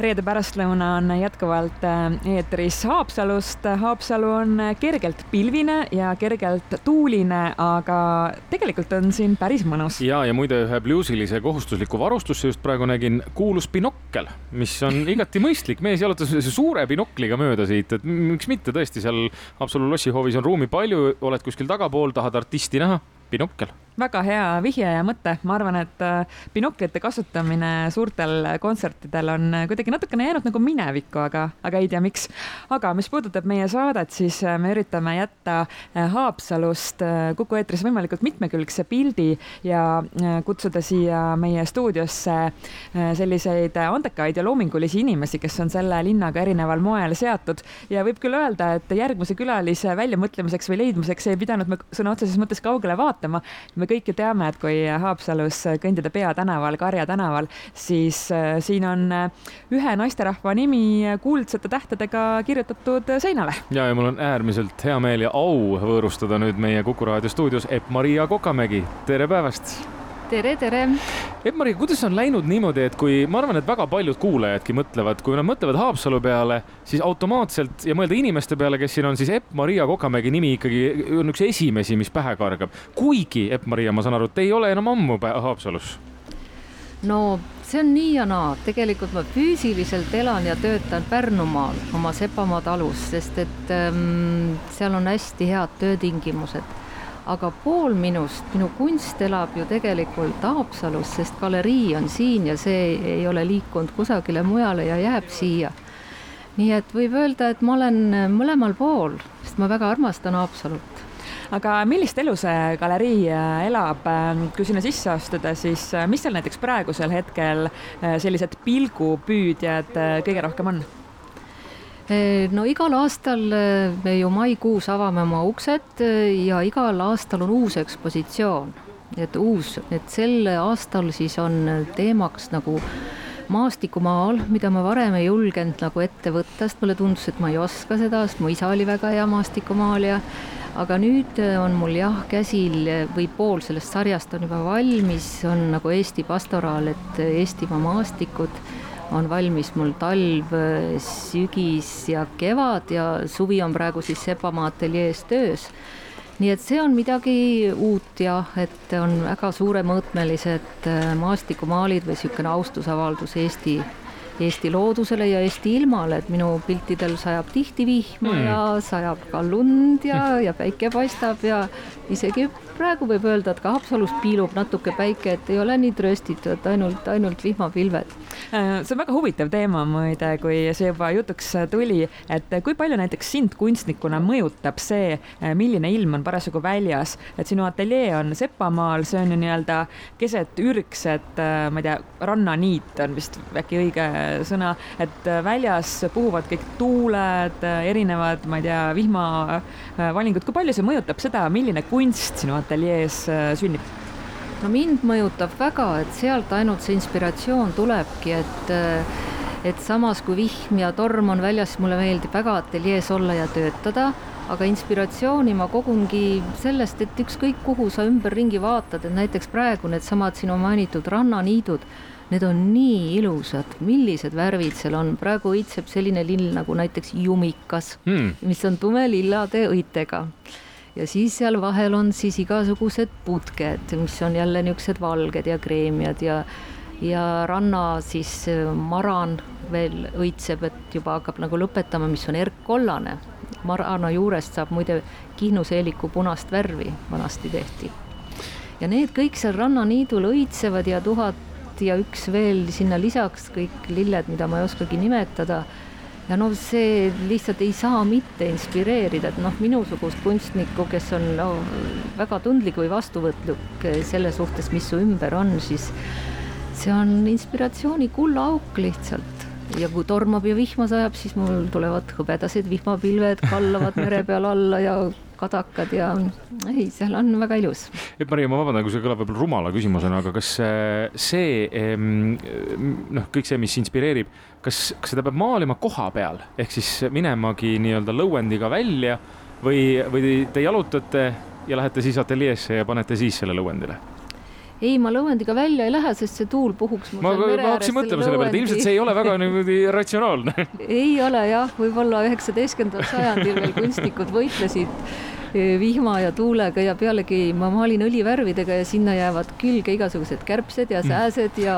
reede pärastlõuna on jätkuvalt äh, eetris Haapsalust. Haapsalu on kergelt pilvine ja kergelt tuuline, aga tegelikult on siin päris mõnus. ja, ja muide ühe bluusilise kohustusliku varustusse just praegu nägin, kuulus binokkel, mis on igati mõistlik. mees jalutas suure binokliga mööda siit, et miks mitte tõesti seal Haapsalu lossihoovis on ruumi palju, oled kuskil tagapool, tahad artisti näha, binokkel väga hea vihje ja mõte, ma arvan, et äh, binoklite kasutamine suurtel kontsertidel on äh, kuidagi natukene jäänud nagu minevikku, aga, aga ei tea, miks. aga mis puudutab meie saadet, siis äh, me üritame jätta Haapsalust Kuku eetris võimalikult mitmekülgse pildi ja kutsuda siia meie stuudiosse selliseid andekaid ja loomingulisi inimesi, kes on selle linnaga erineval moel seatud. Ja võib küll öelda, et järgmise külalise väljamõtlemiseks või leidmiseks ei pidanud me sõna otseses mõttes kaugele vaatama. me kõik ju teame, et kui Haapsalus kõndida Peatänaval, Karja tänaval, siis äh, siin on äh, ühe naisterahva nimi kuldsete tähtedega kirjutatud seinale. ja, ja mul on äärmiselt hea meel ja au võõrustada nüüd meie Kuku raadio stuudios Epp-Maria Kokamägi, tere päevast tere, tere. Epp-Mari, kuidas on läinud niimoodi, et kui ma arvan, et väga paljud kuulajadki mõtlevad, kui nad mõtlevad Haapsalu peale, siis automaatselt ja mõelda inimeste peale, kes siin on, siis Epp-Maria Kokamägi nimi ikkagi on üks esimesi, mis pähe kargab. kuigi Epp-Maria, ma saan aru, et te ei ole enam ammu Haapsalus no see on nii ja naa, tegelikult ma füüsiliselt elan ja töötan Pärnumaal oma Sepamaa talus, sest et ähm, seal on hästi head töötingimused aga pool minust, minu kunst elab ju tegelikult Haapsalus, sest galerii on siin ja see ei ole liikunud kusagile mujale ja jääb siia. nii et võib öelda, et ma olen mõlemal pool, sest ma väga armastan Haapsalut aga millist elu see galerii äh, elab, ähm, kui sinna sisse astuda, siis äh, mis seal näiteks praegusel hetkel äh, sellised pilgupüüdjad kõige rohkem on? No igal aastal me ju maikuus avame oma uksed ja igal aastal on uus ekspositsioon, et uus, et sel aastal siis on teemaks nagu maastikumaal, mida ma varem ei julgenud nagu ette võtta, sest mulle tundus, et ma ei oska seda, sest mu isa oli väga hea maastikumaalija. aga nüüd on mul jah, käsil või pool sellest sarjast on juba valmis, on nagu Eesti pastoraal, et Eestimaa maastikud on valmis mul talv, sügis ja kevad ja suvi on praegu siis Sepamaa ateljees töös. nii et see on midagi uut jah, et on väga suuremõõtmelised äh, maastikumaalid või niisugune austusavaldus Eesti Eesti loodusele ja Eesti ilmale, et minu piltidel sajab tihti vihma mm. ja sajab ka lund ja, ja päike paistab ja isegi praegu võib öelda, et ka Haapsalus piilub natuke päike, et ei ole nii trööstitud, ainult, ainult vihmapilved. Äh, see on väga huvitav teema muide, kui see juba jutuks tuli, et kui palju näiteks sind kunstnikuna mõjutab see, milline ilm on parasjagu väljas, et sinu ateljee on Sepamaal, see on ju nii-öelda keset ürgset, äh, ma ei tea, rannaniit on vist äkki õige sõna, et väljas puhuvad kõik tuuled, erinevad, ma ei tea, vihmavalingud, kui palju see mõjutab seda, milline kunst sinu ateljees äh, sünnib? no mind mõjutab väga, et sealt ainult see inspiratsioon tulebki, et äh, et samas kui vihm ja torm on väljas, mulle meeldib väga ateljees olla ja töötada, aga inspiratsiooni ma kogungi sellest, et ükskõik kuhu sa ümberringi vaatad, et näiteks praegu needsamad sinu mainitud rannaniidud, need on nii ilusad, millised värvid seal on, praegu õitseb selline lill nagu näiteks jumikas hmm., mis on tumelillade õitega ja siis seal vahel on siis igasugused putked, mis on jälle niisugused valged ja kreemiad ja ja ranna siis äh, maran veel õitseb, et juba hakkab nagu lõpetama, mis on erkkollane. marana juurest saab muide Kihnu seeliku punast värvi, vanasti tehti. ja need kõik seal rannaniidul õitsevad ja tuhat ja üks veel sinna lisaks kõik lilled, mida ma ei oskagi nimetada. Ja no see lihtsalt ei saa mitte inspireerida, et noh, minusugust kunstnikku, kes on no, väga tundlik või vastuvõtlik selle suhtes, mis su ümber on, siis see on inspiratsiooni kullaauk lihtsalt. Ja kui tormab ja vihma sajab, siis mul tulevad hõbedased vihmapilved, kallavad mere peal alla ja kadakad ja ei, seal on väga ilus. Maria, ma vabandan, kui see kõlab võib-olla rumala küsimusena, aga kas see noh, kõik see, mis inspireerib, kas, kas seda peab maalima koha peal ehk siis minemagi nii-öelda lõuendiga välja või, või te jalutate ja lähete siis ateljeesse ja panete siis selle lõuendile? ei, ma lõuendiga välja ei lähe, sest see tuul puhuks mul ma, ma hakkasin mõtlema selle peale, et ilmselt see ei ole väga niimoodi ratsionaalne ei ole jah, võib-olla üheksateistkümnendal sajandil veel kunstnikud võitlesid vihma ja tuulega ja pealegi ma maalin õlivärvidega ja sinna jäävad külge igasugused kärbsed ja mm. sääsed ja,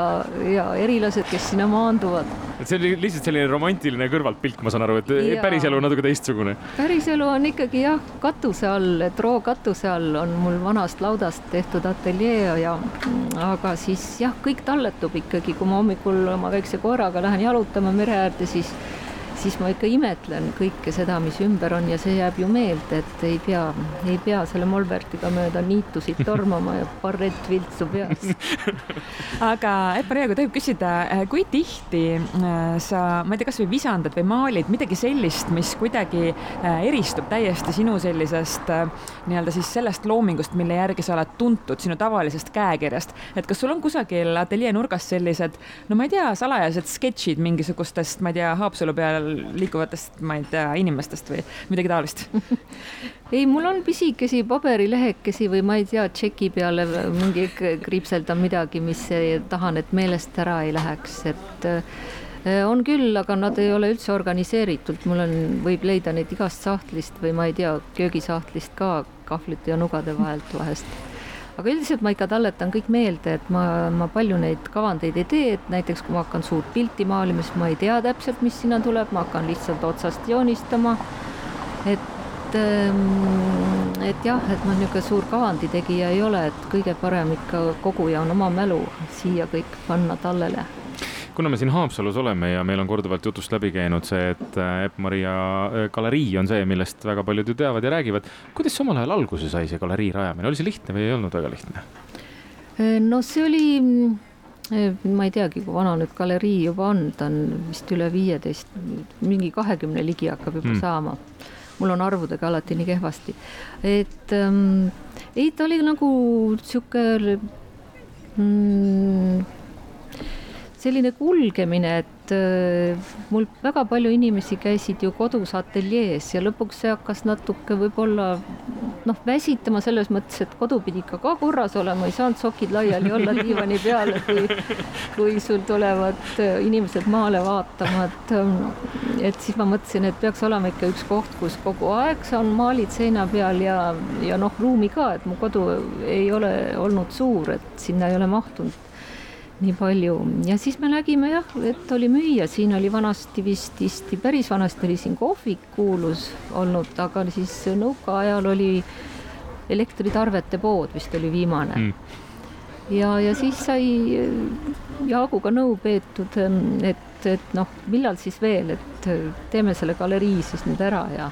ja erilased, kes sinna maanduvad. et see oli lihtsalt selline romantiline kõrvaltpilt, ma saan aru, et ja. päriselu on natuke teistsugune. päriselu on ikkagi jah, katuse all, et roo katuse all on mul vanast laudast tehtud ateljee ja aga siis jah, kõik talletub ikkagi, kui ma hommikul oma väikse koeraga lähen jalutama mere äärde, siis siis ma ikka imetlen kõike seda, mis ümber on ja see jääb ju meelde, et ei pea, ei pea selle Molbertiga mööda niitusid tormama ja barrett viltsu peas. Aga Epp-Maria, kui tohib küsida, kui tihti eh, sa, ma ei tea, kasvõi visandad või maalid midagi sellist, mis kuidagi eh, eristub täiesti sinu sellisest nii-öelda siis sellest loomingust, mille järgi sa oled tuntud, sinu tavalisest käekirjast, et kas sul on kusagil ateljee nurgas sellised, no ma ei tea, salajased sketšid mingisugustest, ma ei tea, Haapsalu peal liikuvatest, ma ei tea, inimestest või midagi taolist. Ei, mul on pisikesi paberilehekesi või ma ei tea, tšeki peale mingi kriipseldan midagi, mis tahan, et meelest ära ei läheks, et äh, on küll, aga nad ei ole üldse organiseeritud, mul on, võib leida neid igast sahtlist või ma ei tea, köögisahtlist ka kahvlite ja nugade vahelt vahest aga üldiselt ma ikka talletan kõik meelde, et ma, ma palju neid kavandeid ei tee, et näiteks kui ma hakkan suurt pilti maalima, siis ma ei tea täpselt, mis sinna tuleb, ma hakkan lihtsalt otsast joonistama. et, ähm, et jah, et ma niisugune suur kavandi tegija ei ole, et kõige parem ikka koguja on oma mälu siia kõik panna tallele kuna me siin Haapsalus oleme ja meil on korduvalt jutust läbi käinud see, et äh, Epp-Maria äh, galerii on see, millest väga paljud ju teavad ja räägivad. kuidas omal ajal alguse sai, see galerii rajamine, oli see lihtne või ei olnud väga lihtne? Äh, no see oli, ma ei teagi, kui vana nüüd galerii juba on, ta on vist üle viieteist, mingi kahekümne ligi hakkab juba mm. saama mul on arvudega alati nii kehvasti, et ähm, ei, ta oli nagu sihuke mm, selline kulgemine, et äh, mul väga palju inimesi käisid ju kodus ateljees ja lõpuks see hakkas natuke võib-olla noh, väsitama selles mõttes, et kodu pidi ikka ka korras olema, ei saanud sokid laiali olla diivani peal, kui, kui sul tulevad äh, inimesed maale vaatama, et, ähm, et siis ma mõtlesin, et peaks olema ikka üks koht, kus kogu aeg saan maalid seina peal ja, ja noh, ruumi ka, et mu kodu ei ole olnud suur, et sinna ei ole mahtunud nii palju. Ja siis me nägime jah, et oli müüa, siin oli vanasti vist isti, päris vanasti oli siin kohvik kuulus olnud, aga siis nõukaajal oli elektritarvete pood vist oli viimane. Mm. ja, ja siis sai Jaaguga nõu peetud, et, et noh, millal siis veel, et teeme selle galerii siis nüüd ära ja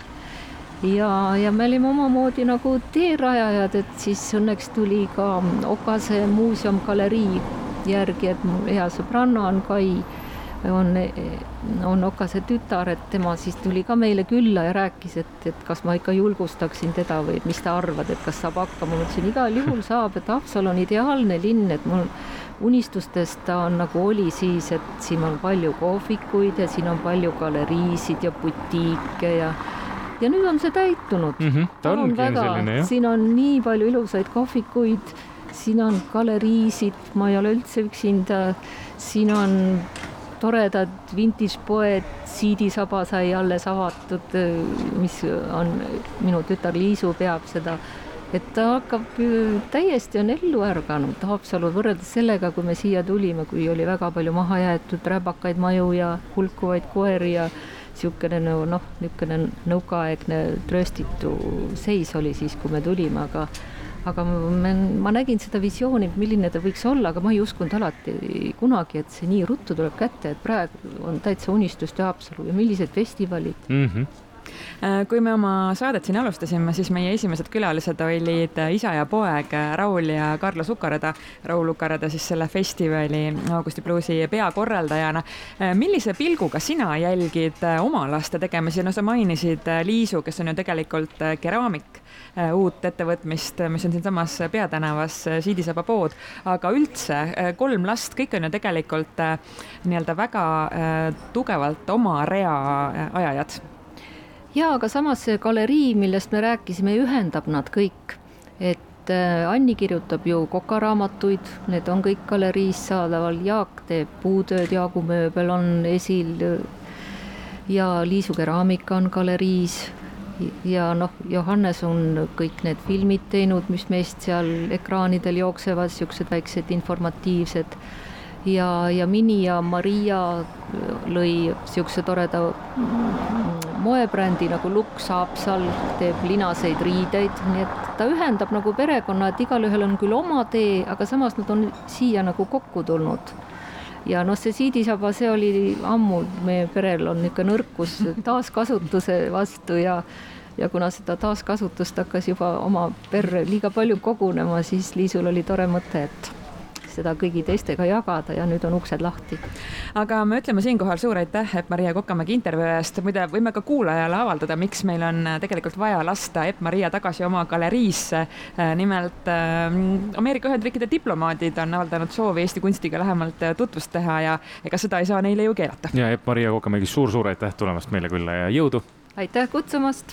ja, ja me olime omamoodi nagu teerajajad, et siis õnneks tuli ka Okase muuseum galerii järgi, et mu hea sõbranna on Kai, on, on Okase tütar, et tema siis tuli ka meile külla ja rääkis, et, et kas ma ikka julgustaksin teda või mis ta arvad, et kas saab hakkama, ma ütlesin igal juhul saab, et Haapsalu on ideaalne linn, et mul unistustes ta on nagu oli siis, et siin on palju kohvikuid ja siin on palju galeriisid ja butiike ja ja nüüd on see täitunud mm. -hmm, ta ongi väga, selline jah. siin on nii palju ilusaid kohvikuid siin on galeriisid, ma ei ole üldse üksinda, siin on toredad vintage poed, Siidisaba sai alles avatud, mis on, minu tütar Liisu peab seda, et ta hakkab, täiesti on ellu ärganud. Haapsalu võrreldes sellega, kui me siia tulime, kui oli väga palju mahajäetud räbakaid maju ja hulkuvaid koeri ja niisugune noh, niisugune nõukaaegne trööstitu seis oli siis, kui me tulime, aga aga ma, ma nägin seda visiooni, milline ta võiks olla, aga ma ei uskunud alati kunagi, et see nii ruttu tuleb kätte, et praegu on täitsa unistuste Haapsalu ja millised festivalid mm. -hmm kui me oma saadet siin alustasime, siis meie esimesed külalised olid isa ja poeg Raul ja Karlo Sukarada. Raul Ukarada siis selle festivali Augusti Bluesi peakorraldajana. Äh, millise pilguga sina jälgid oma laste tegemisi, no sa mainisid Liisu, kes on ju tegelikult keraamik Äh, uut ettevõtmist, mis on siinsamas peatänavas äh, Siidisaba pood, aga üldse äh, kolm last, kõik on ju tegelikult nii-öelda väga tugevalt oma rea ajajad. Ja aga samas see galerii, millest me rääkisime, ühendab nad kõik, et äh, Anni kirjutab ju kokaraamatuid, need on kõik galeriis saadaval, Jaak teeb puutööd, Jaagu mööbel on esil. Ja Liisu keraamika on galeriis. Ja noh, Johannes on kõik need filmid teinud, mis meist seal ekraanidel jooksevad, niisugused väiksed informatiivsed. Ja, ja Mini ja Maria lõi niisuguse toreda moebrändi nagu Lux Haapsal, teeb linaseid riideid, nii et ta ühendab nagu perekonna, et igalühel on küll oma tee, aga samas nad on siia nagu kokku tulnud. Ja noh, see siidisaba, see oli ammu, meie perel on niisugune nõrkus taaskasutuse vastu ja ja kuna seda taaskasutust hakkas juba oma perre liiga palju kogunema, siis Liisul oli tore mõte, et seda kõigi teistega jagada ja nüüd on uksed lahti. aga me ütleme siinkohal suur aitäh Epp-Maria Kokamägi intervjuu eest, muide võime ka kuulajale avaldada, miks meil on tegelikult vaja lasta Epp-Maria tagasi oma galeriisse. nimelt äh, Ameerika Ühendriikide diplomaadid on avaldanud soovi Eesti kunstiga lähemalt tutvust teha ja ega seda ei saa neile ju keelata. ja Epp-Maria Kokamägi suur,, suur-suur aitäh tulemast meile külla ja jõudu. aitäh kutsumast